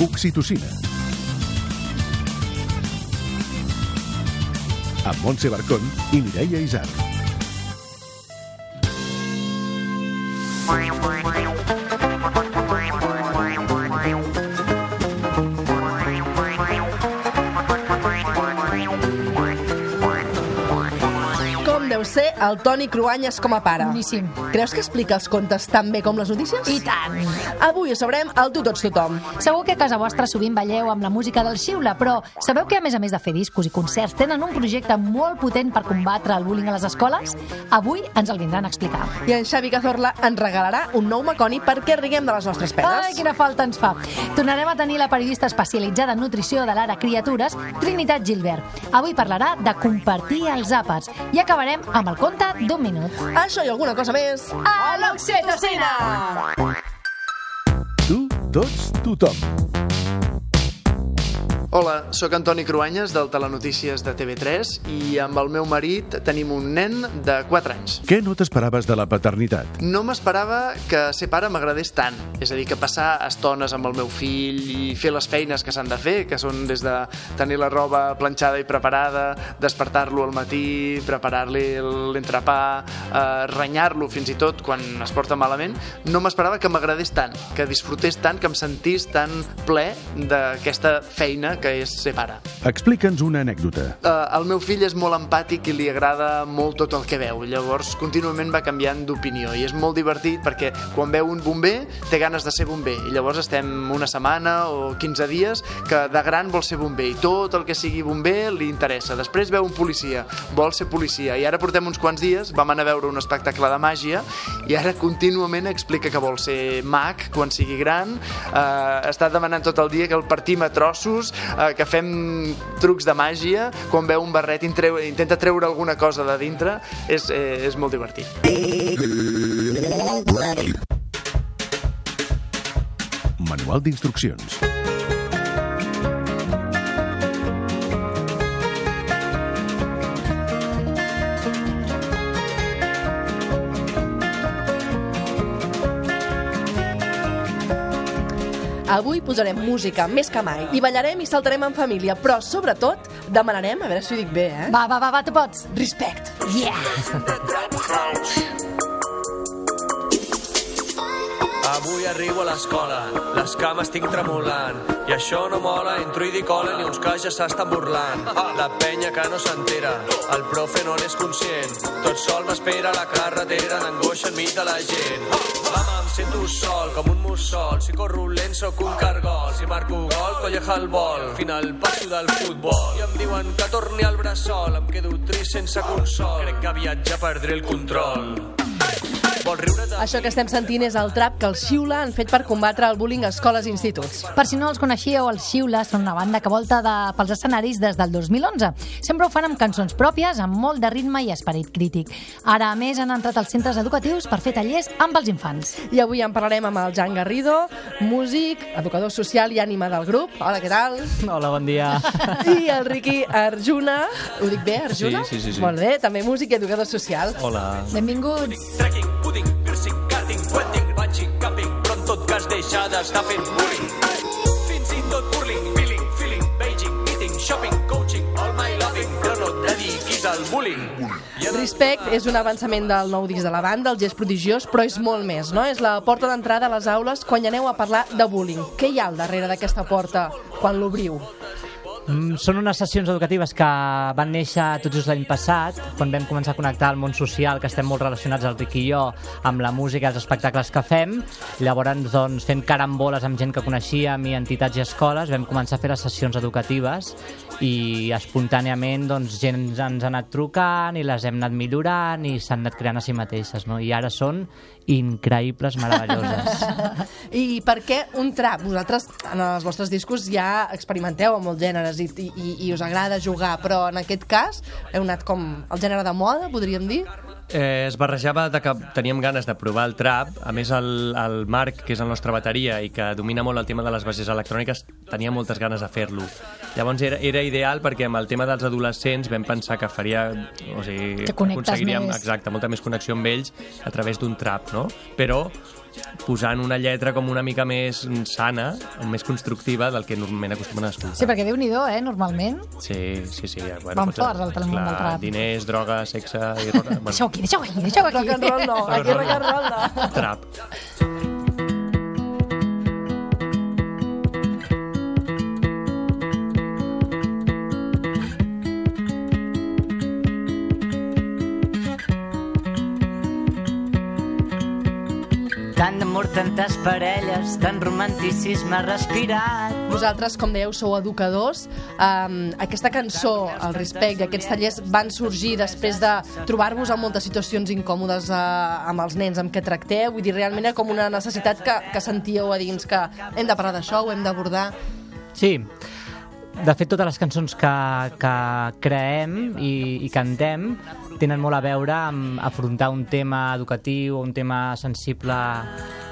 Oxitocina. Amb Montse Barcón i Mireia Isaac. El Toni Cruanyes com a pare? Boníssim. Creus que explica els contes tan bé com les notícies? I tant. Avui ho sabrem al Tu Tots Tothom. Segur que a casa vostra sovint balleu amb la música del xiula, però sabeu que a més a més de fer discos i concerts tenen un projecte molt potent per combatre el bullying a les escoles? Avui ens el vindran a explicar. I en Xavi Cazorla ens regalarà un nou Maconi perquè riguem de les nostres Ai, penes. quina falta ens fa. Tornarem a tenir la periodista especialitzada en nutrició de l'ara Criatures, Trinitat Gilbert. Avui parlarà de compartir els àpats i acabarem amb el conte d'un minut. Això i alguna cosa més a l'Oxitocina! Tu, tots, tothom. Hola, sóc Antoni Cruanyes del Telenotícies de TV3 i amb el meu marit tenim un nen de 4 anys. Què no t'esperaves de la paternitat? No m'esperava que ser pare m'agradés tant, és a dir, que passar estones amb el meu fill i fer les feines que s'han de fer, que són des de tenir la roba planxada i preparada, despertar-lo al matí, preparar-li l'entrepà, eh, renyar-lo fins i tot quan es porta malament, no m'esperava que m'agradés tant, que disfrutés tant, que em sentís tan ple d'aquesta feina que és ser pare. Explica'ns una anècdota. Uh, el meu fill és molt empàtic i li agrada molt tot el que veu, llavors contínuament va canviant d'opinió i és molt divertit perquè quan veu un bomber té ganes de ser bomber i llavors estem una setmana o 15 dies que de gran vol ser bomber i tot el que sigui bomber li interessa. Després veu un policia, vol ser policia i ara portem uns quants dies, vam anar a veure un espectacle de màgia i ara contínuament explica que vol ser mag quan sigui gran, uh, està demanant tot el dia que el partim a trossos, uh, que fem trucs de màgia, quan veu un barret intreu, intenta treure alguna cosa de dintre, és, eh, és molt divertit. Manual d'instruccions. Avui posarem música més que mai i ballarem i saltarem en família, però sobretot demanarem, a veure si ho dic bé, eh? Va, va, va, va tu pots. Respect. Yeah! Avui arribo a l'escola, les cames tinc tremolant, i això no mola, entro i dic hola, ni uns que ja s'estan burlant. La penya que no s'entera, el profe no n'és conscient, tot sol m'espera la carretera, d'angoixa enmig de la gent. Mama, em sento sol, com un mussol, si corro lent sóc un cargol, si marco gol, colleja el vol, final passo del futbol. I em diuen que torni al bressol, em quedo trist sense consol, crec que viatjar perdré el control. Això que estem sentint és el trap que els Xiula han fet per combatre el bullying a escoles i instituts. Per si no els coneixíeu, els Xiula són una banda que volta de, pels escenaris des del 2011. Sempre ho fan amb cançons pròpies, amb molt de ritme i esperit crític. Ara, a més, han entrat als centres educatius per fer tallers amb els infants. I avui en parlarem amb el Jan Garrido, músic, educador social i ànima del grup. Hola, què tal? Hola, bon dia. I el Riqui Arjuna. Ho dic bé, Arjuna? Sí, sí, sí, sí. Molt bé, també músic i educador social. Hola. Benvinguts. Trekking, pudding, piercing, cutting, wetting, bungee, camping, però en tot cas deixar d'estar fent bullying. Fins i tot burling, feeling, feeling, beijing, eating, shopping, coaching, all my loving, però no et dediquis al bullying. Respect és un avançament del nou disc de la banda, el gest prodigiós, però és molt més, no? És la porta d'entrada a les aules quan aneu a parlar de bullying. Què hi ha al darrere d'aquesta porta quan l'obriu? Mm, Són unes sessions educatives que van néixer tot just l'any passat, quan vam començar a connectar al món social, que estem molt relacionats, el Ric i jo, amb la música i els espectacles que fem. Llavors, doncs, fent caramboles amb gent que coneixíem i entitats i escoles, vam començar a fer les sessions educatives i espontàniament doncs, gent ens ha anat trucant i les hem anat millorant i s'han anat creant a si mateixes. No? I ara són increïbles, meravelloses. I per què un trap? Vosaltres en els vostres discos ja experimenteu amb molts gèneres i, i, i us agrada jugar, però en aquest cas heu anat com el gènere de moda, podríem dir? Eh, es barrejava de que teníem ganes de provar el trap. A més, el, el Marc, que és el nostre bateria i que domina molt el tema de les bases electròniques, tenia moltes ganes de fer-lo. Llavors era, era ideal perquè amb el tema dels adolescents vam pensar que faria... O sigui, Que connectes aconseguiríem més. exacte, molta més connexió amb ells a través d'un trap, no? Però posant una lletra com una mica més sana, més constructiva del que normalment acostumen a escoltar. Sí, perquè déu-n'hi-do, eh, normalment. Sí, sí, sí. ja, Van pots- forts al món del clar, rap. Diners, droga, sexe... I, bueno, Deixa-ho aquí, deixa-ho aquí, deixa-ho aquí. Rock and roll no, aquí rock and roll no. trap. D'amor, tantes parelles, tant romanticisme respirat. Vosaltres, com dèieu, sou educadors. Um, aquesta cançó, el Respect i aquests tallers van sorgir després de trobar-vos en moltes situacions incòmodes uh, amb els nens amb què tracteu. Vull dir, realment era com una necessitat que, que sentíeu a dins que hem de parlar d'això, ho hem d'abordar. Sí, de fet totes les cançons que, que creem i, i cantem tenen molt a veure amb afrontar un tema educatiu, un tema sensible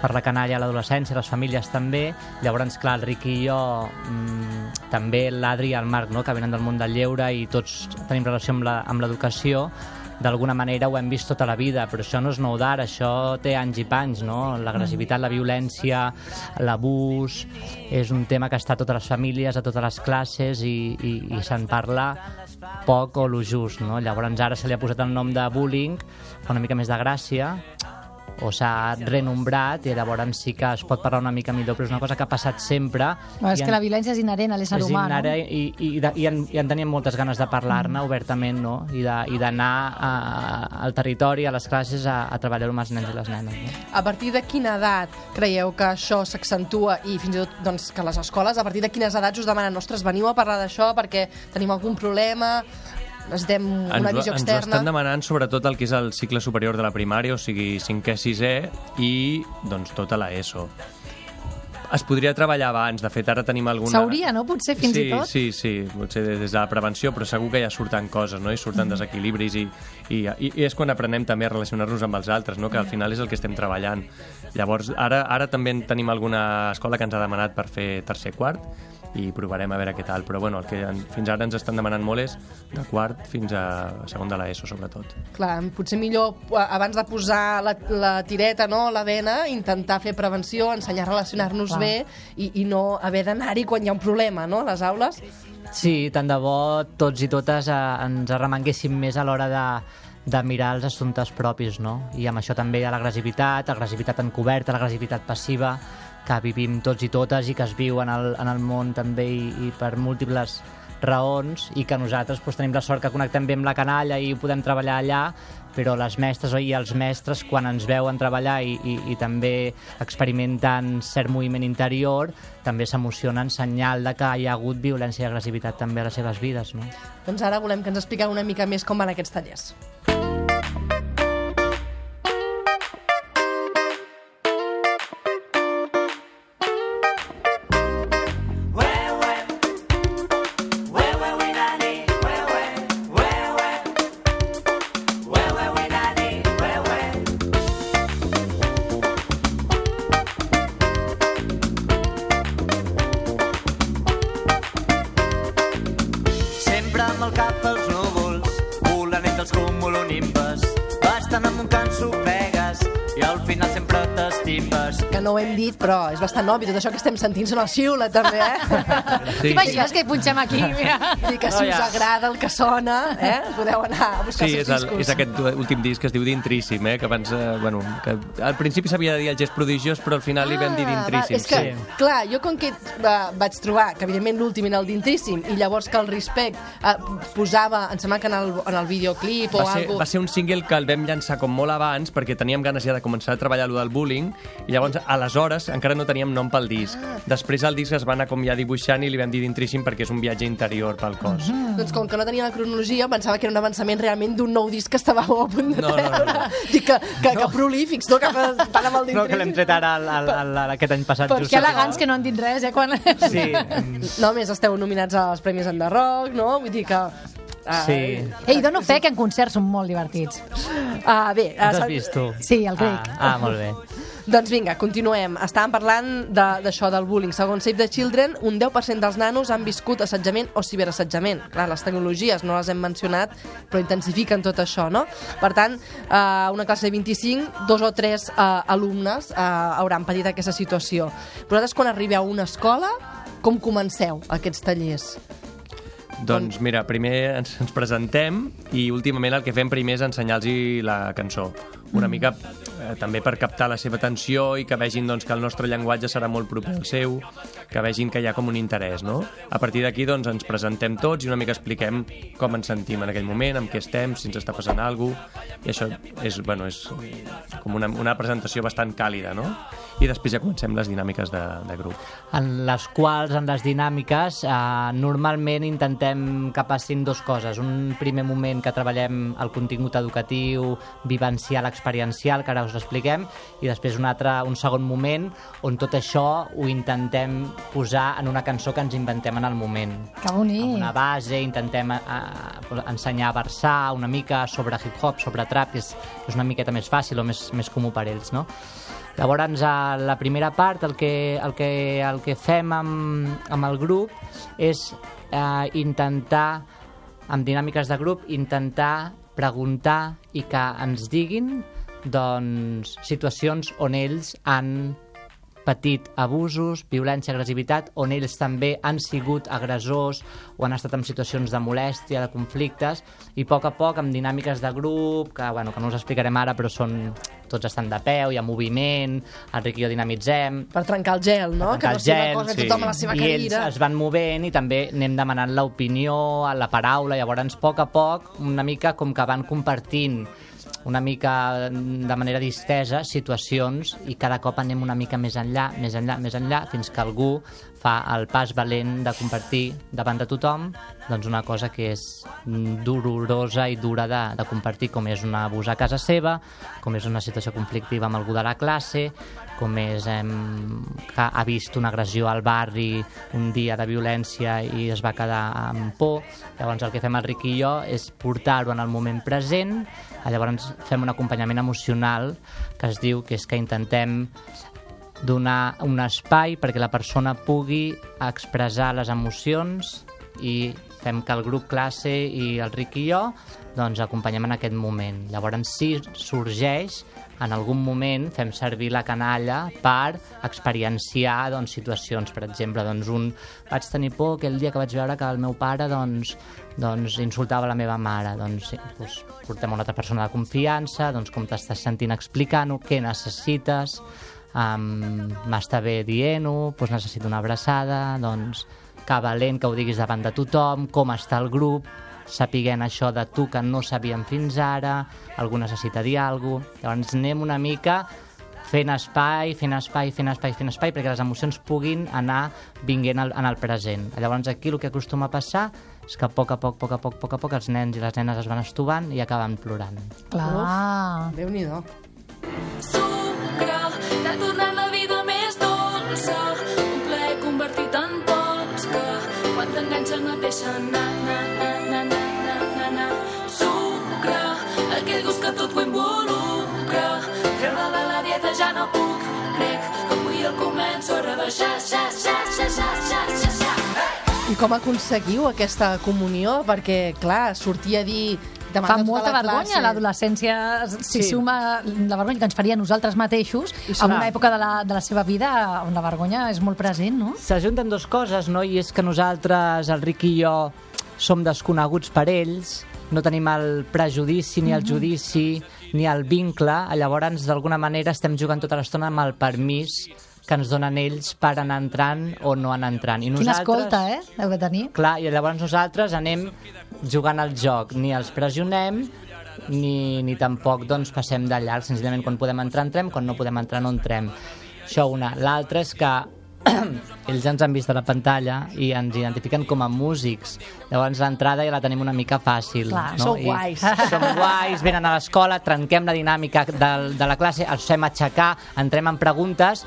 per la canalla, l'adolescència, les famílies també. Llavors, clar, el Ric i jo, mmm, també l'Adri i el Marc, no?, que venen del món del lleure i tots tenim relació amb la- amb l'educació, d'alguna manera ho hem vist tota la vida, però això no és nou d'ara, això té anys i panys, no? L'agressivitat, la violència, l'abús, és un tema que està a totes les famílies, a totes les classes i, i, i se'n parla poc o lo just, no? Llavors ara se li ha posat el nom de bullying, fa una mica més de gràcia, o s'ha renombrat i llavors sí que es pot parlar una mica millor, però és una cosa que ha passat sempre. No, és i que en- la violència és inherent a l'ésser és humà, no? i, i, de, i, en, i en teníem moltes ganes de parlar-ne obertament no? i de- i d'anar a- al territori, a les classes, a, a treballar amb els nens i les nenes. No? A partir de quina edat creieu que això s'accentua i fins i tot doncs, que les escoles, a partir de quines edats us demanen ostres, veniu a parlar d'això perquè tenim algun problema, necessitem una ens, ho- visió ens ho externa... estan demanant sobretot el que és el cicle superior de la primària, o sigui, 5è, 6è i doncs tota la ESO. Es podria treballar abans, de fet ara tenim alguna... S'hauria, no? Potser, fins sí, i tot. Sí, sí, potser des de la prevenció, però segur que ja surten coses, no? I surten desequilibris i, i, i, és quan aprenem també a relacionar-nos amb els altres, no? Que al final és el que estem treballant. Llavors, ara, ara també en tenim alguna escola que ens ha demanat per fer tercer quart i provarem a veure què tal, però bueno, el que en, fins ara ens estan demanant molt és de quart fins a segon de l'ESO, sobretot. Clar, potser millor eh, abans de posar la, la tireta no, la vena, intentar fer prevenció, ensenyar a relacionar-nos bé i, i no haver d'anar-hi quan hi ha un problema, no?, a les aules. Sí, tant de bo tots i totes eh, ens arremanguéssim més a l'hora de, de mirar els assumptes propis, no? I amb això també hi ha l'agressivitat, agressivitat encoberta, l'agressivitat passiva, que vivim tots i totes i que es viu en el, en el món també i, i per múltiples raons i que nosaltres doncs, tenim la sort que connectem bé amb la canalla i podem treballar allà, però les mestres i els mestres quan ens veuen treballar i, i, i també experimenten cert moviment interior també s'emocionen senyal de que hi ha hagut violència i agressivitat també a les seves vides. No? Doncs ara volem que ens expliqueu una mica més com van aquests tallers. No ho hem dit, però és bastant obvi. Tot això que estem sentint són el xiula, també, eh? Sí, T'imagines que hi punxem aquí? Mira. I que si us agrada el que sona, eh? Podeu anar a buscar Sí, els discos. és aquest últim disc que es diu D'Intríssim, eh? que abans, eh, bueno, que al principi s'havia de dir el gest prodigiós, però al final li vam dir Ah, va, D'Intríssim. és que, sí. clar, jo com que va, vaig trobar que evidentment l'últim era el d'intríssim i llavors que el Respect eh, posava, em sembla que en el, en el videoclip o va ser, algo va ser un single que el vam llançar com molt abans perquè teníem ganes ja de començar a treballar lo del bullying i llavors aleshores encara no teníem nom pel disc. Ah. Després el disc es va anar com ja dibuixant i li vam dir d'intríssim perquè és un viatge interior pel cos. Doncs com que no tenia la cronologia, pensava que era un avançament realment d'un nou disc que estàveu a punt de No, no, no, treure. no. Dic que, que, que prolífics, no? Que van amb el No, que l'hem tret ara el, el, el, el, aquest any passat. Per just Que al elegants que no han dit res, eh? Quan... Sí, No, a més, esteu nominats als Premis Enderroc, no? Vull dir que... ah, sí. Ei, dono fe que en concerts són molt divertits. Ah, bé, ah, Ens has sap- vist tu? Sí, el Ric. Ah, ah molt bé. Doncs vinga, continuem. Estàvem parlant de- d'això, del bullying. Segons Save the Children, un 10% dels nanos han viscut assetjament o ciberassetjament. Clar, les tecnologies no les hem mencionat, però intensifiquen tot això, no? Per tant, eh, una classe de 25, dos o tres eh, alumnes eh, hauran patit aquesta situació. Vosaltres, quan arribeu a una escola, com comenceu aquests tallers? Doncs mira, primer ens, ens presentem i últimament el que fem primer és ensenyar-los la cançó. Una mica eh, també per captar la seva atenció i que vegin doncs, que el nostre llenguatge serà molt proper al seu, que vegin que hi ha com un interès, no? A partir d'aquí doncs, ens presentem tots i una mica expliquem com ens sentim en aquell moment, amb què estem, si ens està passant alguna cosa, i això és, bueno, és com una, una presentació bastant càlida, no? I després ja comencem les dinàmiques de, de grup. en les quals, en les dinàmiques, eh, normalment intentem que passin dues coses. Un primer moment que treballem el contingut educatiu, vivencial, experiencial, que ara us expliquem, i després un altre, un segon moment on tot això ho intentem posar en una cançó que ens inventem en el moment. Que bonic. Amb una base, intentem eh, ensenyar a versar una mica sobre hip-hop, sobre trap, que és, és una miqueta més fàcil o més, més comú per ells, no? Llavors, a la primera part, el que, el que, el que fem amb, amb el grup és eh, intentar, amb dinàmiques de grup, intentar preguntar i que ens diguin doncs, situacions on ells han patit abusos, violència, agressivitat, on ells també han sigut agressors o han estat en situacions de molèstia, de conflictes, i a poc a poc, amb dinàmiques de grup, que, bueno, que no us explicarem ara, però són, tots estan de peu, hi ha moviment, el Ric i jo dinamitzem, Per trencar el gel, no? que no sigui el una cosa gel, que tothom a la seva i ells cadira. es van movent i també anem demanant l'opinió, la paraula, llavors a poc a poc una mica com que van compartint una mica de manera distesa situacions i cada cop anem una mica més enllà, més enllà, més enllà, fins que algú fa el pas valent de compartir davant de tothom doncs una cosa que és dolorosa i dura de, de compartir, com és un abús a casa seva, com és una situació conflictiva amb algú de la classe, com és em, que ha vist una agressió al barri un dia de violència i es va quedar amb por. Llavors el que fem el Ric i jo és portar-ho en el moment present, llavors fem un acompanyament emocional que es diu que és que intentem donar un espai perquè la persona pugui expressar les emocions i fem que el grup classe i el Ric i jo doncs acompanyem en aquest moment. Llavors si sorgeix en algun moment fem servir la canalla per experienciar doncs, situacions. Per exemple, doncs, un, vaig tenir por aquell dia que vaig veure que el meu pare doncs, doncs, insultava la meva mare. Doncs, doncs, portem una altra persona de confiança, doncs, com t'estàs sentint explicant-ho, què necessites, um, m'està bé dient-ho, doncs necessito una abraçada, doncs que valent que ho diguis davant de tothom, com està el grup, sapiguent això de tu que no sabíem fins ara, algú necessita dir alguna cosa. Llavors anem una mica fent espai, fent espai, fent espai, fent espai, perquè les emocions puguin anar vinguent al, en el present. Llavors aquí el que acostuma a passar és que a poc a poc, a poc a poc, a poc a poc, els nens i les nenes es van estovant i acaben plorant. Clar. Déu-n'hi-do. La vida més convertit que no tot la dieta ja no puc, crec que a rebaixar, xa, xa, xa, xa, xa, xa, xa. I com aconseguiu aquesta comunió? Perquè, clar, sortir a dir... Fa tota molta la vergonya, l'adolescència s'hi Sí. suma la vergonya que ens faria nosaltres mateixos en una època de la, de la seva vida on la vergonya és molt present, no? S'ajunten dues coses, no? I és que nosaltres, el Ric i jo, som desconeguts per ells, no tenim el prejudici, ni el judici, ni el vincle, llavors, d'alguna manera, estem jugant tota l'estona amb el permís que ens donen ells per anar entrant o no anar entrant. I Quina escolta, eh? Heu de tenir. Clar, i llavors nosaltres anem jugant al joc, ni els pressionem, ni, ni tampoc doncs, passem de llarg. Senzillament, quan podem entrar, entrem, quan no podem entrar, no entrem. Això una. L'altra és que ells ens han vist a la pantalla i ens identifiquen com a músics. Llavors l'entrada ja la tenim una mica fàcil. Clar, no? sou I guais. Som guais, venen a l'escola, trenquem la dinàmica de, de la classe, els fem aixecar, entrem en preguntes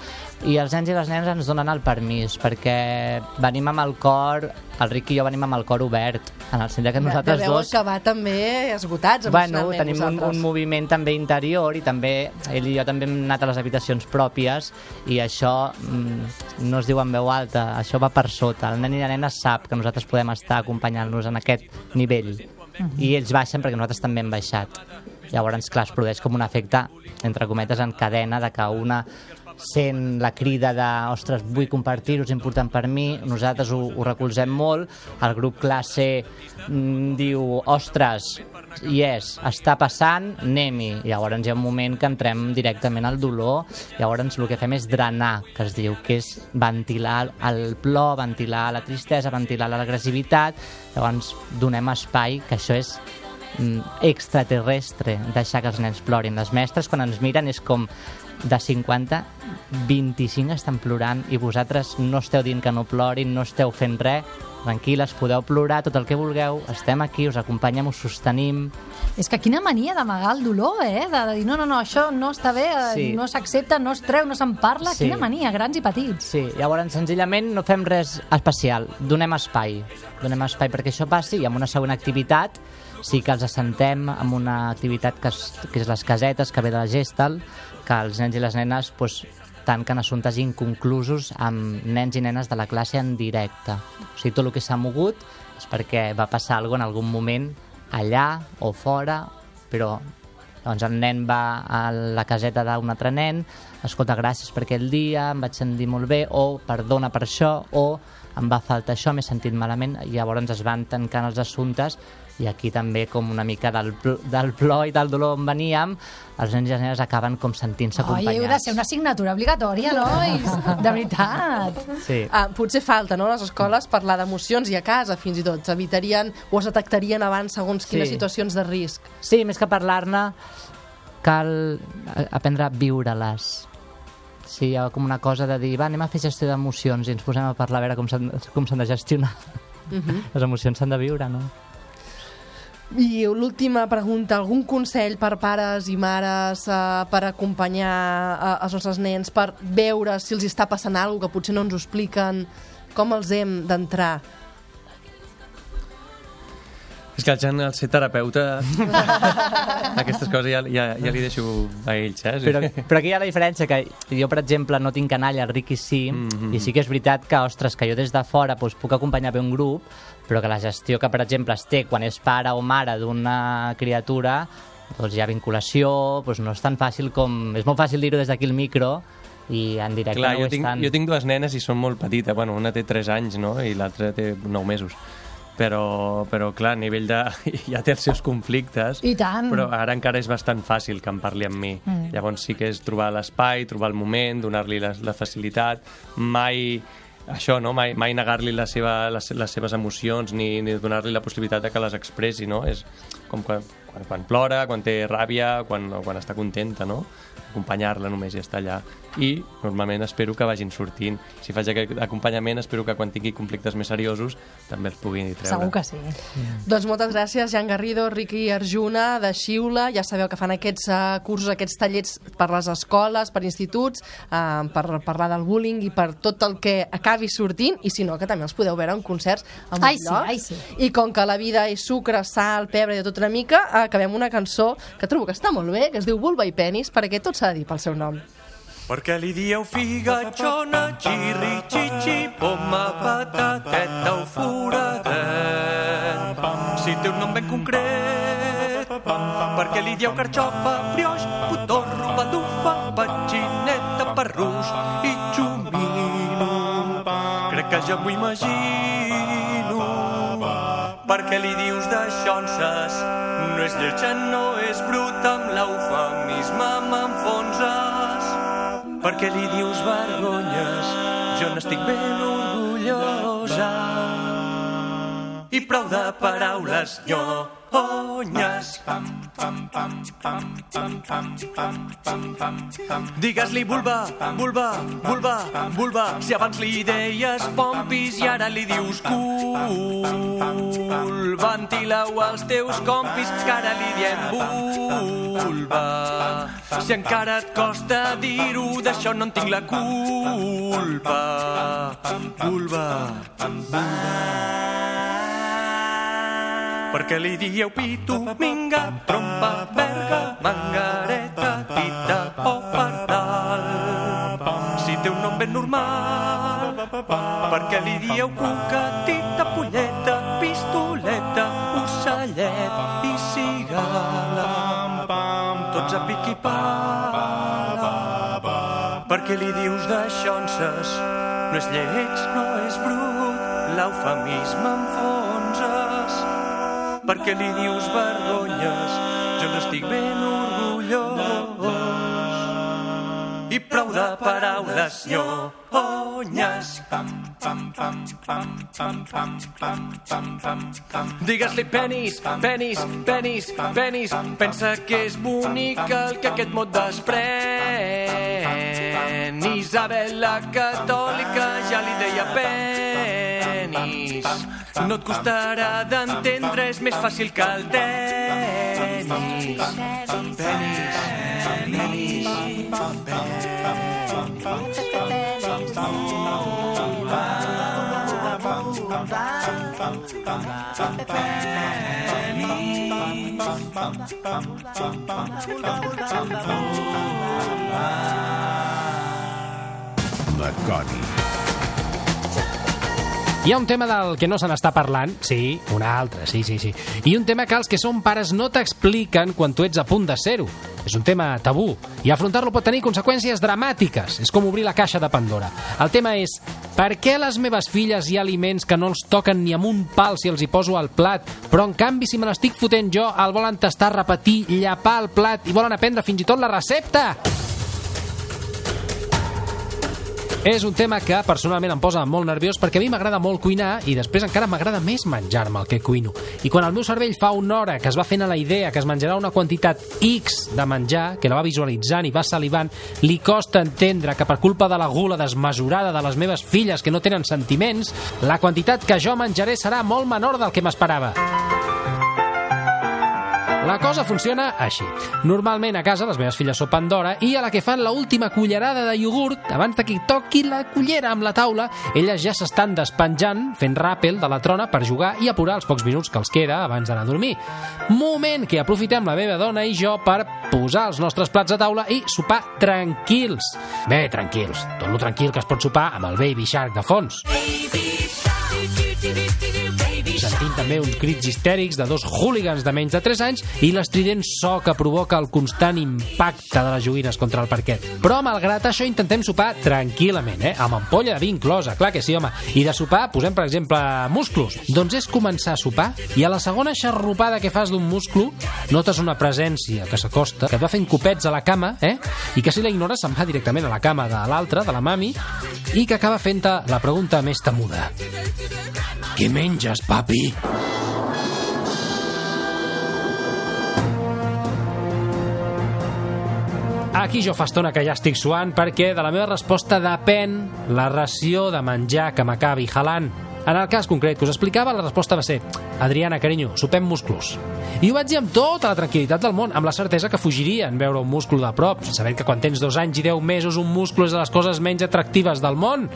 i els nens i les nenes ens donen el permís perquè venim amb el cor el Ric i jo venim amb el cor obert, en el sentit que nosaltres Deveu dos... acabar també esgotats Bueno, tenim un, vosaltres. un moviment també interior i també ell i jo també hem anat a les habitacions pròpies i això mm, no es diu en veu alta, això va per sota. El nen i la nena sap que nosaltres podem estar acompanyant-los en aquest nivell i ells baixen perquè nosaltres també hem baixat. Llavors, clar, es produeix com un efecte, entre cometes, en cadena, de que una sent la crida de ostres, vull compartir-ho, és important per mi, nosaltres ho, ho recolzem molt, el grup classe mm, diu, ostres, i és, està passant, anem-hi. Llavors hi ha un moment que entrem directament al dolor, llavors el que fem és drenar, que es diu, que és ventilar el plor, ventilar la tristesa, ventilar l'agressivitat, llavors donem espai, que això és mm, extraterrestre, deixar que els nens plorin. Les mestres, quan ens miren, és com de 50, 25 estan plorant i vosaltres no esteu dient que no plorin, no esteu fent res, tranquil·les, podeu plorar tot el que vulgueu, estem aquí, us acompanyem, us sostenim. És que quina mania d'amagar el dolor, eh? De dir, no, no, no, això no està bé, eh, Sí. no s'accepta, no es treu, no se'n parla. Sí. Quina mania, grans i petits. Sí, llavors senzillament no fem res especial, donem espai. Donem espai perquè això passi i amb una següent activitat sí que els assentem amb una activitat que és, que és les casetes, que ve de la Gestal, que els nens i les nenes doncs, tanquen assumptes inconclusos amb nens i nenes de la classe en directe. O sigui, tot el que s'ha mogut és perquè va passar alguna en algun moment allà o fora, però doncs el nen va a la caseta d'un altre nen, escolta, gràcies per aquell dia, em vaig sentir molt bé, o perdona per això, o em va faltar això, m'he sentit malament, i llavors es van tancant els assumptes, i aquí també com una mica del, pl del plor i del dolor on veníem, els nens i les nenes acaben com sentint-se Oi, heu de acompanyats. ser una assignatura obligatòria, nois? De veritat. Sí. Ah, potser falta, no?, a les escoles parlar d'emocions i a casa, fins i tot. S'evitarien o es detectarien abans segons quines Sí. situacions de risc. Sí, més que parlar-ne, cal aprendre a viure-les. Sí, hi ha com una cosa de dir, va, anem a fer gestió d'emocions i ens posem a parlar a veure com s'han com s'han de gestionar. Mhm. Les emocions s'han de viure, no? I l'última pregunta, algun consell per pares i mares eh, per acompanyar eh, els nostres nens, per veure si els està passant alguna que potser no ens ho expliquen, com els hem d'entrar? És que el Jan, al ser terapeuta, aquestes coses ja, ja, ja li deixo a ells, eh? Però, però aquí hi ha la diferència, que jo, per exemple, no tinc canalla, el Ricky sí, mm -hmm. i sí que és veritat que, ostres, que jo des de fora doncs, puc acompanyar bé un grup, però que la gestió que, per exemple, es té quan és pare o mare d'una criatura, doncs hi ha vinculació, doncs no és tan fàcil com... És molt fàcil dir-ho des d'aquí al micro, i en directe Clar, no jo tinc, tant. jo tinc dues nenes i són molt petites. Bueno, una té 3 anys, no?, i l'altra té 9 mesos. Però, però, clar, a nivell de... ja té els seus conflictes. I tant. Però ara encara és bastant fàcil que em parli amb mi. Mm. Llavors sí que és trobar l'espai, trobar el moment, donar-li la, la facilitat, mai això, no? mai, mai negar-li la seva, les, les seves emocions ni, ni donar-li la possibilitat de que les expressi, no? És com quan, quan, quan plora, quan té ràbia, quan, quan està contenta, no? Acompanyar-la només i estar allà i normalment espero que vagin sortint si faig aquest acompanyament espero que quan tingui conflictes més seriosos també els pugui treure Segur que sí. Doncs moltes gràcies, Jan Garrido, Riqui Arjuna, de Xiula. Ja sabeu que fan aquests uh, cursos, aquests tallers per les escoles, per instituts, uh, per parlar del bullying i per tot el que acabi sortint, i si no, que també els podeu veure en concerts a molts Ai, sí, llocs. ai, sí. I com que la vida és sucre, sal, pebre i de tot una mica, acabem una cançó que trobo que està molt bé, que es diu Vulva i Penis, perquè tot s'ha de dir pel seu nom. Per què li dieu figatxona, xirri, xixi, poma, patateta o foradet? Si té un nom ben concret, per què li dieu carxofa, brioix, putorro, baldufa, petxineta, perrús i xumino? Crec que ja m'ho imagino. Per què li dius d'aixonses? No és lletja, no és bruta, amb l'eufemisme m'enfonses. Per què li dius vergonyes? Jo n'estic ben orgullosa. I prou de paraules nyonyes. Digues-li vulva, vulva, vulva, vulva. Si abans li deies pompis i ara li dius cul. Ventila-ho als teus compis, que ara li diem vulva. Si encara et costa dir-ho, d'això no en tinc la culpa. Vulva, vulva. Perquè li dieu pito, minga, trompa, verga, mangareta, tita o pardal. Si té un nom ben normal, perquè li dieu cuca, tita, polleta, Tots a pic i pala. Perquè li dius d'aixonses, no és lleig, no és brut, l'eufemisme enfonsses perquè li dius vergonyes, jo n'estic ben orgullós. I prou de paraules nyonyes. Digues-li penis, penis, penis, penis, pensa que és bonic el que aquest mot desprèn. Isabel la catòlica ja li deia penis. No et costarà d'entendre, és més fàcil que el tenis. Penis, penis, La Coni. Hi ha un tema del que no se n'està parlant, sí, un altre, sí, sí, sí. I un tema que els que són pares no t'expliquen quan tu ets a punt de ser-ho. És un tema tabú i afrontar-lo pot tenir conseqüències dramàtiques. És com obrir la caixa de Pandora. El tema és, per què a les meves filles hi ha aliments que no els toquen ni amb un pal si els hi poso al plat, però en canvi si me l'estic fotent jo el volen tastar, repetir, llapar el plat i volen aprendre fins i tot la recepta? És un tema que personalment em posa molt nerviós perquè a mi m'agrada molt cuinar i després encara m'agrada més menjar-me el que cuino. I quan el meu cervell fa una hora que es va fent a la idea que es menjarà una quantitat X de menjar, que la va visualitzant i va salivant, li costa entendre que per culpa de la gula desmesurada de les meves filles que no tenen sentiments, la quantitat que jo menjaré serà molt menor del que m'esperava. La cosa funciona així. Normalment a casa les meves filles sopen d'hora i a la que fan la última cullerada de iogurt, abans de que toqui la cullera amb la taula, elles ja s'estan despenjant, fent ràpel de la trona per jugar i apurar els pocs minuts que els queda abans d'anar a dormir. Moment que aprofitem la meva dona i jo per posar els nostres plats a taula i sopar tranquils. Bé, tranquils. Tot lo tranquil que es pot sopar amb el Baby Shark de fons. Sentint també uns crits histèrics de dos hooligans de menys de 3 anys i l'estrident so que provoca el constant impacte de les joguines contra el parquet. Però, malgrat això, intentem sopar tranquil·lament, eh? amb ampolla de vi inclosa, clar que sí, home. I de sopar posem, per exemple, musclos. Doncs és començar a sopar i a la segona xarrupada que fas d'un musclo notes una presència que s'acosta, que et va fent copets a la cama, eh? i que si la ignores se'n va directament a la cama de l'altra, de la mami, i que acaba fent-te la pregunta més temuda. Què menges, papi? Aquí jo fa estona que ja estic suant perquè de la meva resposta depèn la ració de menjar que m'acabi jalant. En el cas concret que us explicava, la resposta va ser Adriana, carinyo, sopem musclos. I ho vaig dir amb tota la tranquil·litat del món, amb la certesa que fugiria en veure un múscul de prop, sabent que quan tens dos anys i deu mesos un múscul és de les coses menys atractives del món.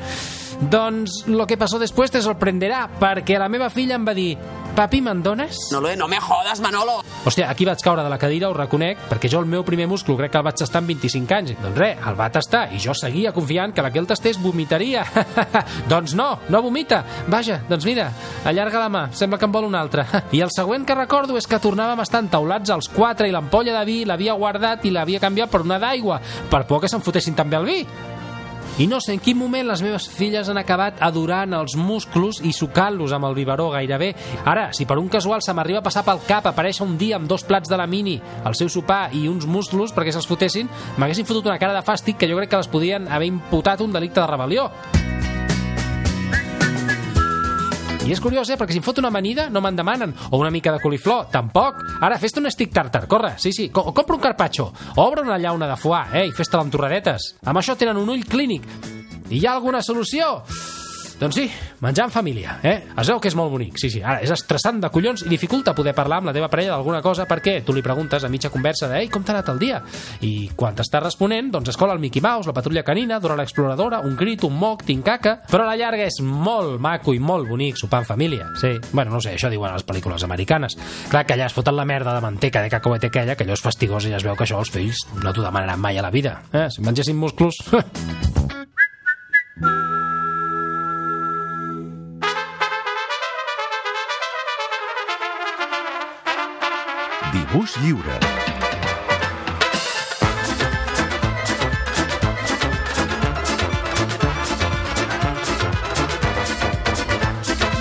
Doncs lo que passó després te sorprenderà, perquè la meva filla em va dir Papi, me'n dones? No, lo no me jodas, Manolo. Hòstia, aquí vaig caure de la cadira, ho reconec, perquè jo el meu primer múscul crec que el vaig tastar amb 25 anys. Doncs res, el va tastar i jo seguia confiant que la que el tastés vomitaria. doncs no, no vomita. Vaja, doncs mira, allarga la mà, sembla que en vol una altra. I el següent que recordo és que tornàvem a estar entaulats els quatre i l'ampolla de vi l'havia guardat i l'havia canviat per una d'aigua, per por que se'n fotessin també el vi. I no sé en quin moment les meves filles han acabat adorant els musclos i sucant-los amb el biberó gairebé. Ara, si per un casual se m'arriba a passar pel cap aparèixer un dia amb dos plats de la mini, el seu sopar i uns musclos perquè se'ls fotessin, m'haguessin fotut una cara de fàstic que jo crec que les podien haver imputat un delicte de rebel·lió. I és curiós, eh? Perquè si em fot una amanida no me'n demanen. O una mica de coliflor, tampoc. Ara, fes-te un stick tartar, corre. Sí, sí. Co compra un carpaccio. Obre una llauna de foie, eh? I fes-te-la amb torradetes. Amb això tenen un ull clínic. I hi ha alguna solució? Doncs sí, menjar en família, eh? Es veu que és molt bonic, sí, sí. Ara, és estressant de collons i dificulta poder parlar amb la teva parella d'alguna cosa perquè tu li preguntes a mitja conversa de «Ei, com t'ha anat el dia?» I quan t'està responent, doncs es cola el Mickey Mouse, la patrulla canina, Dora l'exploradora, un crit, un moc, tinc caca... Però a la llarga és molt maco i molt bonic sopar en família, sí. Bueno, no sé, això diuen les pel·lícules americanes. Clar que allà es foten la merda de manteca de cacauet aquella, que allò és fastigós i ja es veu que això els fills no t'ho demanaran mai a la vida. Eh? Si mengessin musclos... Dibuix lliure.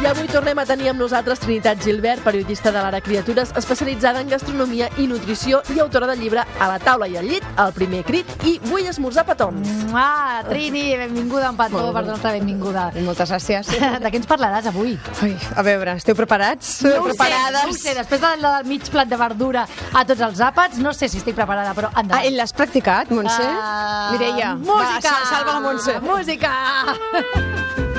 I avui tornem a tenir amb nosaltres Trinitat Gilbert, periodista de l'Ara Criatures, especialitzada en gastronomia i nutrició i autora del llibre A la taula i al llit, El primer crit i Vull esmorzar petons. Ah, Trini, benvinguda en petó, per donar-te benvinguda. Moltes gràcies. De què ens parlaràs avui? Ai, a veure, esteu preparats? No ho sé, Preparades? no ho sé, després de la del mig plat de verdura a tots els àpats, no sé si estic preparada, però Ah, endavant. i l'has practicat, Montse? Ah, Mireia, música! va, sal- salva la Montse. Música! Par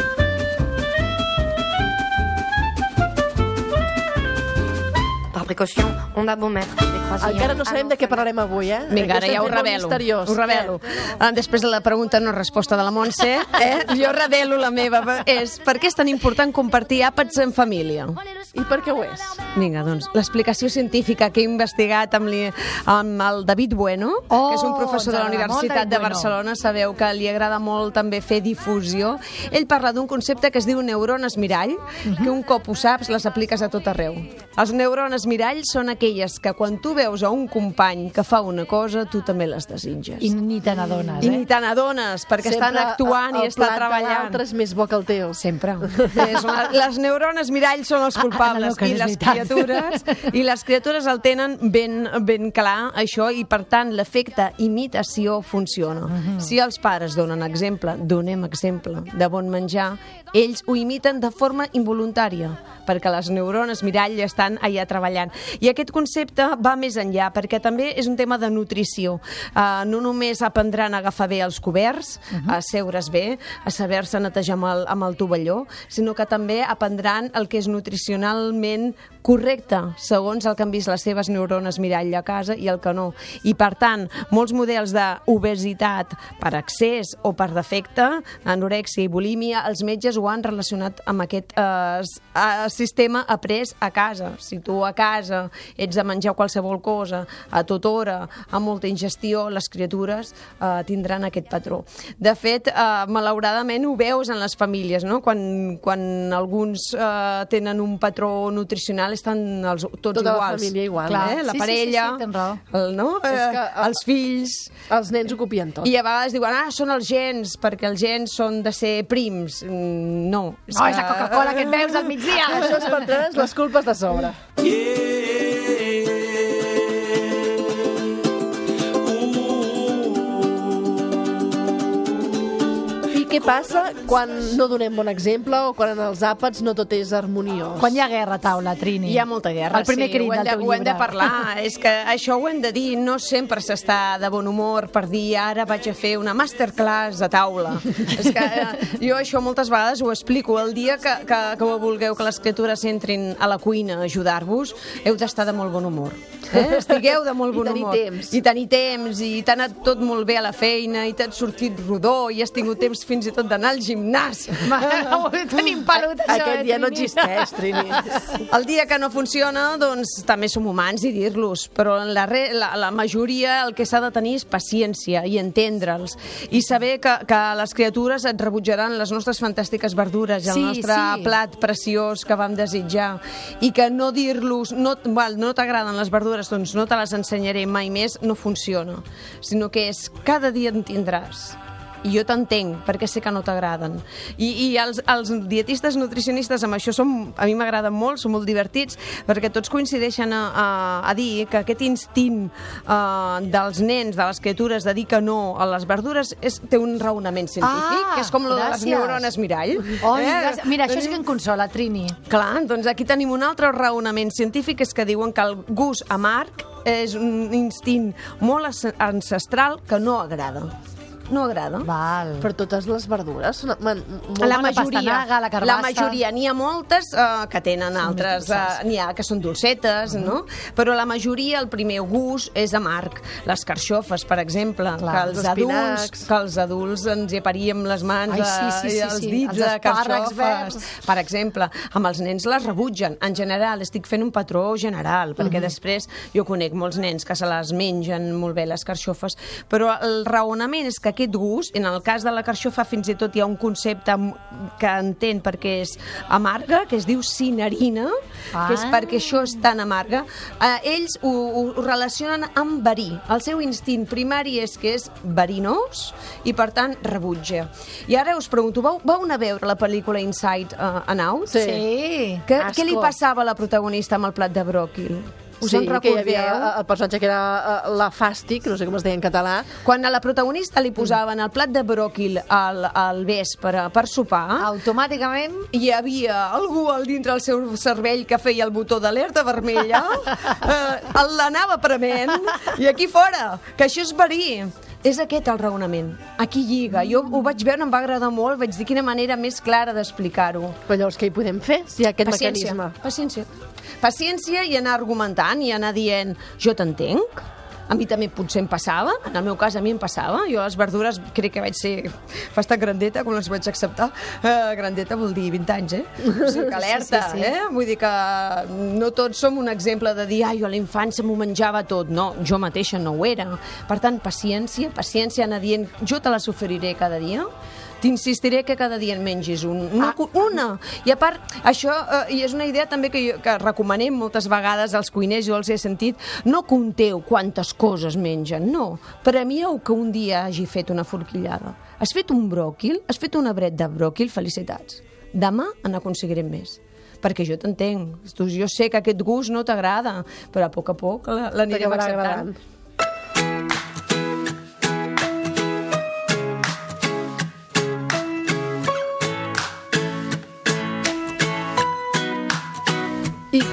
précaution, on a beau mettre des croisillons. Encara no sabem de què parlarem avui, eh? Vinga, ara Estem ja ho revelo. Ho revelo. Ah, Després de la pregunta no resposta de la Montse, eh? jo revelo la meva. És per què és tan important compartir àpats en família? I per què ho és? Vinga, doncs, l'explicació científica que he investigat amb, li, amb el David Bueno, Oh, que és un professor de la Universitat de Bueno. Barcelona, sabeu que li agrada molt també fer difusió. Ell parla d'un concepte que es diu neurones mirall, que un cop ho saps les apliques a tot arreu. Els neurones mirall són aquelles que quan tu veus a un company que fa una cosa, tu també les desitges. I ni te n'adones, I eh? ni te n'adones, perquè Sempre estan actuant el- i el estan treballant. l'altre és més bo que el teu. Sempre. És la, les neurones mirall són els Ah, ah, culpables no, i no és les veritat. criatures i les criatures el tenen ben, ben clar això i per tant l'efecte imitació funciona. Mhm. Si els pares donen exemple, donem exemple de bon menjar, ells ho imiten de forma involuntària perquè les neurones mirall estan allà treballant. I aquest concepte va més enllà, perquè també és un tema de nutrició. Uh, no només aprendran a agafar bé els coberts, a seure's bé, a saber-se netejar amb el, amb el tovalló, sinó que també aprendran el que és nutricionalment correcte, segons el que han vist les seves neurones mirall a casa i el que no. I, per tant, molts models d'obesitat per excés o per defecte, anorèxia i bulímia, els metges ho han relacionat amb aquest eh, eh, sistema après a casa. Si tu a casa ets de menjar qualsevol cosa a tota hora, amb molta ingestió, les criatures eh, tindran aquest patró. De fet, eh, malauradament ho veus en les famílies, no? Quan, quan alguns eh, tenen un patró nutricional estan els, tots Tota la iguals. família igual, Clar, eh? La Sí, sí, sí, parella, sí, tens raó. el, no? És Eh, que, eh, els fills... Els nens ho copien tot. I a vegades diuen, ah, són els gens, perquè els gens són de ser prims. Mm, no. No, és la Coca-Cola que et veus al migdia. Això és per treure's les culpes de sobre. I què passa quan no donem bon exemple o quan en els àpats no tot és harmoniós? Quan hi ha guerra a taula, Trini? Hi ha molta guerra, El primer sí, crit ho hem, de, ho hem de parlar. És que això ho hem de dir, no sempre s'està de bon humor per dir ara vaig a fer una masterclass de taula. És que eh, jo això moltes vegades ho explico. El dia que, que, que vulgueu que les criatures entrin a la cuina a ajudar-vos, heu d'estar de molt bon humor. Eh? Estigueu de molt I bon tenir humor. temps. I tenir temps, i t'ha anat tot molt bé a la feina, i t'has sortit rodó, i has tingut temps fins i tot d'anar al gimnàs. Ho tenim pelut, això, Aquest eh, dia no Trini? existeix, Trini. El dia que no funciona, doncs també som humans i dir-los, però la, re, la, la majoria el que s'ha de tenir és paciència i entendre'ls i saber que, que les criatures et rebutjaran les nostres fantàstiques verdures i el Sí, nostre sí. plat preciós que vam desitjar i que no dir-los no, val, no t'agraden les verdures, doncs no te les ensenyaré mai més, no funciona, sinó que és cada dia en tindràs i jo t'entenc, perquè sé que no t'agraden. I, I els, els dietistes nutricionistes amb això som, a mi m'agraden molt, són molt divertits, perquè tots coincideixen a, a, a dir que aquest instint uh, dels nens, de les criatures, de dir que no a les verdures, és, té un raonament científic, Ah, que és com lo de les neurones mirall. Oi, gràcies. Mira, això sí que em consola, Trini. Clar, doncs aquí tenim un altre raonament científic, és que diuen que el gust amarg és un instint molt ancestral que no agrada. No agrada. Val. Per totes les verdures. Són, man, molt la majoria, pastanaga, la carbassa. la majoria, n'hi ha moltes uh, que tenen altres, uh, n'hi ha que són dolcetes, Mhm. no? Però la majoria, el primer gust és amarg. Les carxofes, per exemple, Clar, que els els adults, que els adults ens hi aparíem les mans Ai, sí, sí, eh, sí, i els sí. dits Els de carxofes. verds. Per exemple, amb els nens les rebutgen. En general, estic fent un patró general, perquè Mhm. després jo conec molts nens que se les mengen molt bé les carxofes, però el raonament és que aquest gust, en el cas de la carxofa fins i tot hi ha un concepte que entén perquè és amarga, que es diu cinerina, Ah. que és perquè això és tan amarga. Eh, ells ho, ho relacionen amb verí. El seu instint primari és que és verinós i, per tant, rebutja. I ara us pregunto, vau, vau anar a veure la pel·lícula Inside uh, and Out? Sí. Sí. Què, Asco. què li passava a la protagonista amb el plat de bròquil? Us sí, en que hi recordeu? havia el personatge que era eh, la fàstic, no sé com es deia en català. Quan a la protagonista li posaven el plat de bròquil al, al vespre per sopar, Automàticament... hi havia algú al dintre del seu cervell que feia el botó d'alerta vermella, eh, l'anava prement, i aquí fora, que això és verí. És aquest el raonament. Aquí lliga. Jo ho vaig veure, em va agradar molt, vaig dir quina manera més clara d'explicar-ho. Però llavors què hi podem fer, si hi ha aquest Paciència, mecanisme? paciència. Paciència i anar argumentant i anar dient, jo t'entenc, a mi també potser em passava, en el meu cas a mi em passava, jo les verdures crec que vaig ser bastant grandeta quan les vaig acceptar, uh, grandeta vol dir 20 anys, eh? O sigui que alerta, Sí, sí, sí. eh? Vull dir que no tots som un exemple de dir, ai, jo a la infància m'ho menjava tot, no, jo mateixa no ho era. Per tant, paciència, paciència, anar dient, jo te la s'oferiré cada dia, T'insistiré que cada dia en mengis un, una, ah. una. I a part, això eh, i és una idea també que, jo, que recomanem moltes vegades als cuiners, jo els he sentit, no conteu quantes coses mengen, no. Premieu que un dia hagi fet una forquillada. Has fet un bròquil, has fet una bret de bròquil, felicitats. Demà en aconseguirem més perquè jo t'entenc. Jo sé que aquest gust no t'agrada, però a poc a poc la- l'anirem acceptant. agradant.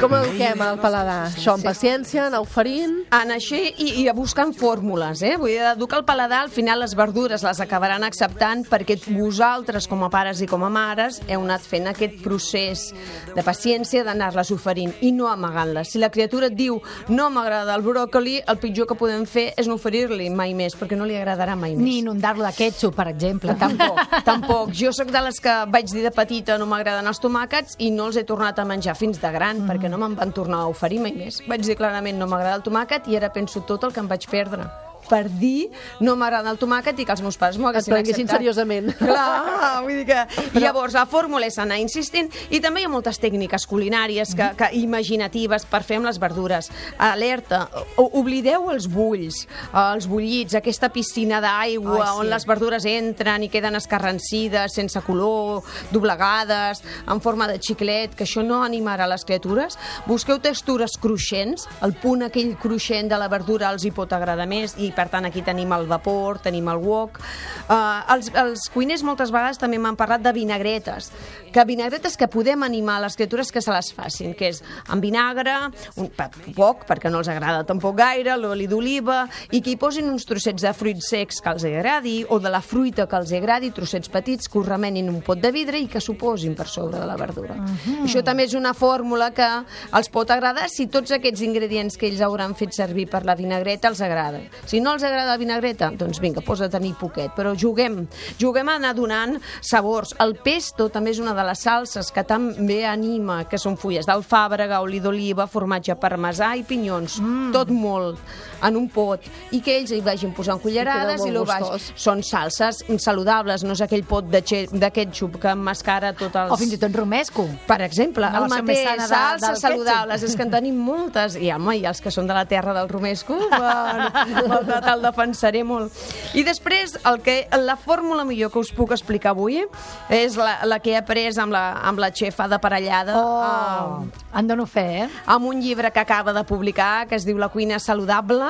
Com eduquem el paladar? Això amb paciència, anar oferint... En això i, i a buscant fórmules, eh? Vull dir, educar el paladar, al final les verdures les acabaran acceptant perquè vosaltres, com a pares i com a mares, heu anat fent aquest procés de paciència d'anar-les oferint i no amagant-les. Si la criatura et diu no m'agrada el bròcoli, el pitjor que podem fer és no oferir-li mai més, perquè no li agradarà mai més. Ni inundar-lo de ketchup, per exemple. Tampoc, tampoc. Jo sóc de les que vaig dir de petita no m'agraden els tomàquets i no els he tornat a menjar fins de gran, perquè no me'n van tornar a oferir mai més. Vaig dir clarament no m'agrada el tomàquet i ara penso tot el que em vaig perdre per dir no m'agrada el tomàquet i que els meus pares m'ho haguessin acceptat. seriosament. Clar, vull dir que... I llavors, la fórmula és anar insistint i també hi ha moltes tècniques culinàries que, que imaginatives per fer amb les verdures. Alerta, o- oblideu els bulls, els bullits, aquesta piscina d'aigua Ai, sí. on les verdures entren i queden escarrancides, sense color, doblegades, en forma de xiclet, que això no animarà les criatures. Busqueu textures cruixents, el punt aquell cruixent de la verdura els hi pot agradar més i per tant aquí tenim el vapor, tenim el wok. Uh, els, els cuiners moltes vegades també m'han parlat de vinagretes, que vinagretes que podem animar les criatures que se les facin, que és amb vinagre, un, poc, perquè no els agrada tampoc gaire, l'oli d'oliva, i que hi posin uns trossets de fruits secs que els agradi, o de la fruita que els agradi, trossets petits, que ho remenin en un pot de vidre i que s'ho posin per sobre de la verdura. Mhm. Això també és una fórmula que els pot agradar si tots aquests ingredients que ells hauran fet servir per la vinagreta els agraden. Si no els agrada la vinagreta, doncs vinga, posa tenir poquet, però juguem, juguem a anar donant sabors. El pesto també és una de les salses que també anima, que són fulles d'alfàbrega, oli d'oliva, formatge parmesà i pinyons, mm. tot molt en un pot, i que ells hi vagin posant cullerades I lo baix. Són salses saludables, no és aquell pot de, de ketchup que emmascara tot els... O fins i tot romesco. Per exemple, Una el mateix, de- salses saludables, és que en tenim moltes, i home, i els que són de la terra del romesco, van, de- te'l defensaré molt. I després, el que, la fórmula millor que us puc explicar avui és la, la que he après amb la, amb la xefa de parellada. Oh, en dono fe, eh? Amb un llibre que acaba de publicar, que es diu La cuina saludable,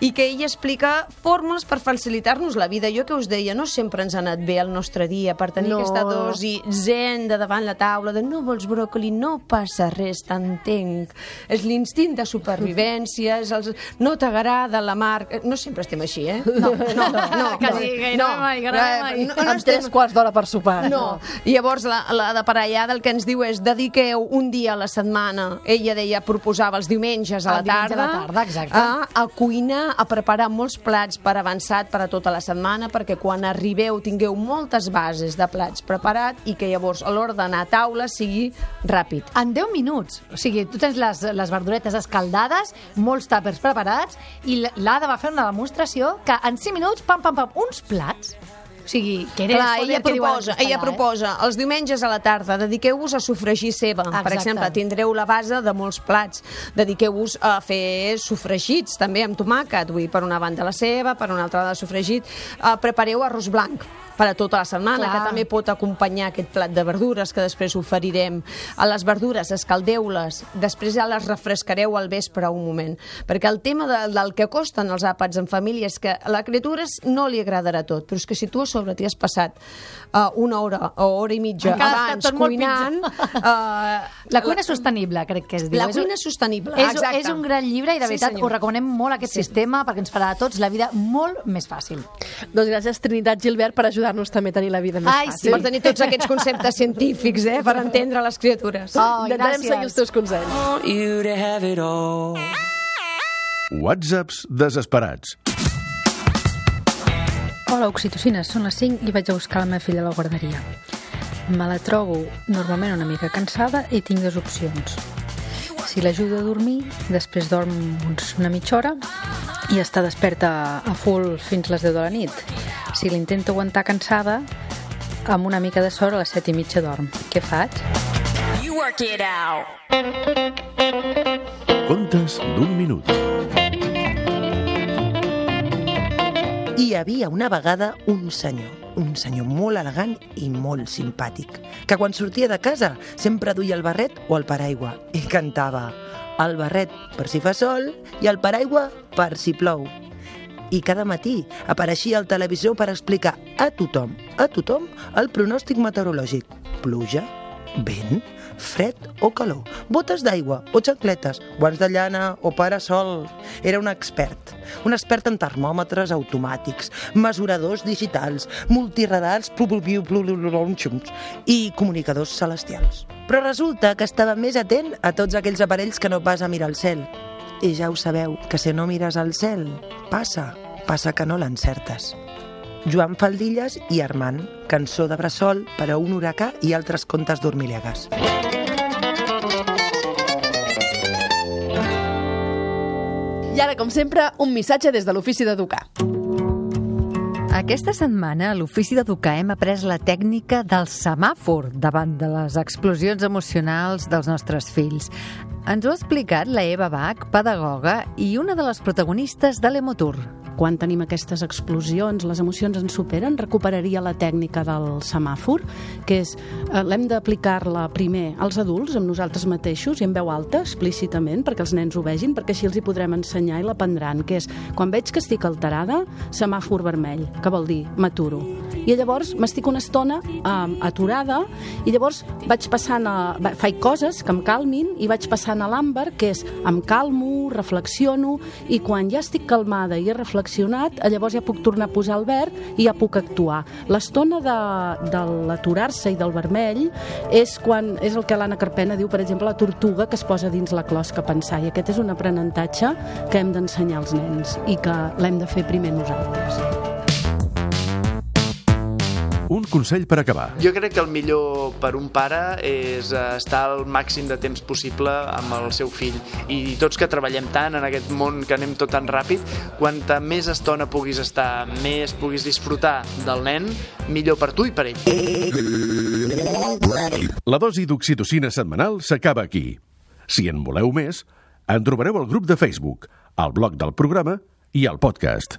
i que ella explica fórmules per facilitar-nos la vida. Jo que us deia, no sempre ens ha anat bé el nostre dia per tenir No. aquesta dosi zen de davant la taula, de no vols bròcoli, no passa res, t'entenc. És l'instint de supervivència, és els... no t'agrada la mar... No sempre estem així, eh? No, no, no. Quasi gairebé no, mai, gairebé mai. No, no, amb tres quarts d'hora per sopar. no. I llavors la, la de parellada el que ens diu és dediqueu un dia a la setmana, ella deia, proposava els diumenges a El la diumenge a tarda, la tarda, exacte. A, a cuinar, a preparar molts plats per avançat per a tota la setmana, perquè quan arribeu tingueu moltes bases de plats preparat i que llavors a l'hora d'anar a taula sigui ràpid. En 10 minuts. O sigui, tu tens les, les verduretes escaldades, molts tàpers preparats, i l'Ada va fer una demostració que en 5 minuts, pam, pam, pam, uns plats. O sigui, que eres Clar, ella proposa, ella proposa els diumenges a la tarda, dediqueu-vos a sofregir ceba. Per Exacte. exemple, tindreu la base de molts plats. Dediqueu-vos a fer sofregits, també amb tomàquet. Vull dir, per una banda la ceba, per una altra de sofregit. Uh, prepareu arròs blanc per a tota la setmana, Clar. que també pot acompanyar aquest plat de verdures que després oferirem. A les verdures, escaldeu-les, després ja les refrescareu al vespre un moment. Perquè el tema de, del que costen els àpats en família és que a la criatura no li agradarà tot, però és que si tu a sobre t'hi has passat uh, una hora o hora i mitja Encara abans cuinant... Uh, La cuina sostenible, crec que es diu. La És un- cuina sostenible, és, exacte. És un gran llibre i, de Sí, veritat, senyor. us recomanem molt aquest sistema perquè ens farà a tots la vida molt més fàcil. Doncs gràcies, Trinitat Gilbert, per ajudar-nos també a tenir la vida més Ai, fàcil. Per tenir tots aquests conceptes científics, eh, per entendre les criatures. Oh, Intentarem gràcies. seguir els teus consells. You to have it all. Whatsapps desesperats. Hola, oxitocines, són les 5 i vaig a buscar la meva filla a la guarderia. Me la trobo normalment una mica cansada i tinc dues opcions. Si l'ajudo a dormir, després dorm uns, una mitja hora i està desperta a full fins les 10 de la nit. Si l'intento aguantar cansada, amb una mica de sort a les 7 i mitja dorm. Què faig? You work it out. Contes d'un minut. Hi havia una vegada un senyor, un senyor molt elegant i molt simpàtic, que quan sortia de casa sempre duia el barret o el paraigua i cantava el barret per si fa sol i el paraigua per si plou. I cada matí apareixia al televisor per explicar a tothom, a tothom, el pronòstic meteorològic. Pluja, vent, fred o calor, botes d'aigua o xancletes, guants de llana o parasol. Era un expert. Un expert en termòmetres automàtics, mesuradors digitals, multiradars i comunicadors celestials. Però resulta que estava més atent a tots aquells aparells que no pas a mirar el cel. I ja ho sabeu, que si no mires al cel, passa, passa que no l'encertes. Joan Faldilles i Armand, cançó de bressol per a un huracà i altres contes dormilegues. I ara, com sempre, un missatge des de l'ofici d'educar. Aquesta setmana a l'Ofici d'Educar hem après la tècnica del semàfor davant de les explosions emocionals dels nostres fills. Ens ho ha explicat la Eva Bach, pedagoga i una de les protagonistes de l'Emotour. Quan tenim aquestes explosions, les emocions ens superen, recuperaria la tècnica del semàfor, que és, eh, l'hem d'aplicar-la primer als adults, amb nosaltres mateixos, i en veu alta, explícitament, perquè els nens ho vegin, perquè així els hi podrem ensenyar i l'aprendran, que és, quan veig que estic alterada, semàfor vermell, que vol dir m'aturo. I llavors m'estic una estona eh, aturada i llavors vaig passant a... faig coses que em calmin i vaig passant a l'àmbar, que és em calmo, reflexiono i quan ja estic calmada i he reflexionat, eh, llavors ja puc tornar a posar el verd i ja puc actuar. L'estona de, de l'aturar-se i del vermell és quan és el que l'Anna Carpena diu, per exemple, la tortuga que es posa dins la closca a pensar i aquest és un aprenentatge que hem d'ensenyar als nens i que l'hem de fer primer nosaltres. Un consell per acabar. Jo crec que el millor per un pare és eh, estar el màxim de temps possible amb el seu fill. I tots que treballem tant en aquest món que anem tot tan ràpid, quanta més estona puguis estar, més puguis disfrutar del nen, millor per tu i per ell. La dosi d'oxitocina setmanal s'acaba aquí. Si en voleu més, en trobareu al grup de Facebook, al blog del programa i al podcast.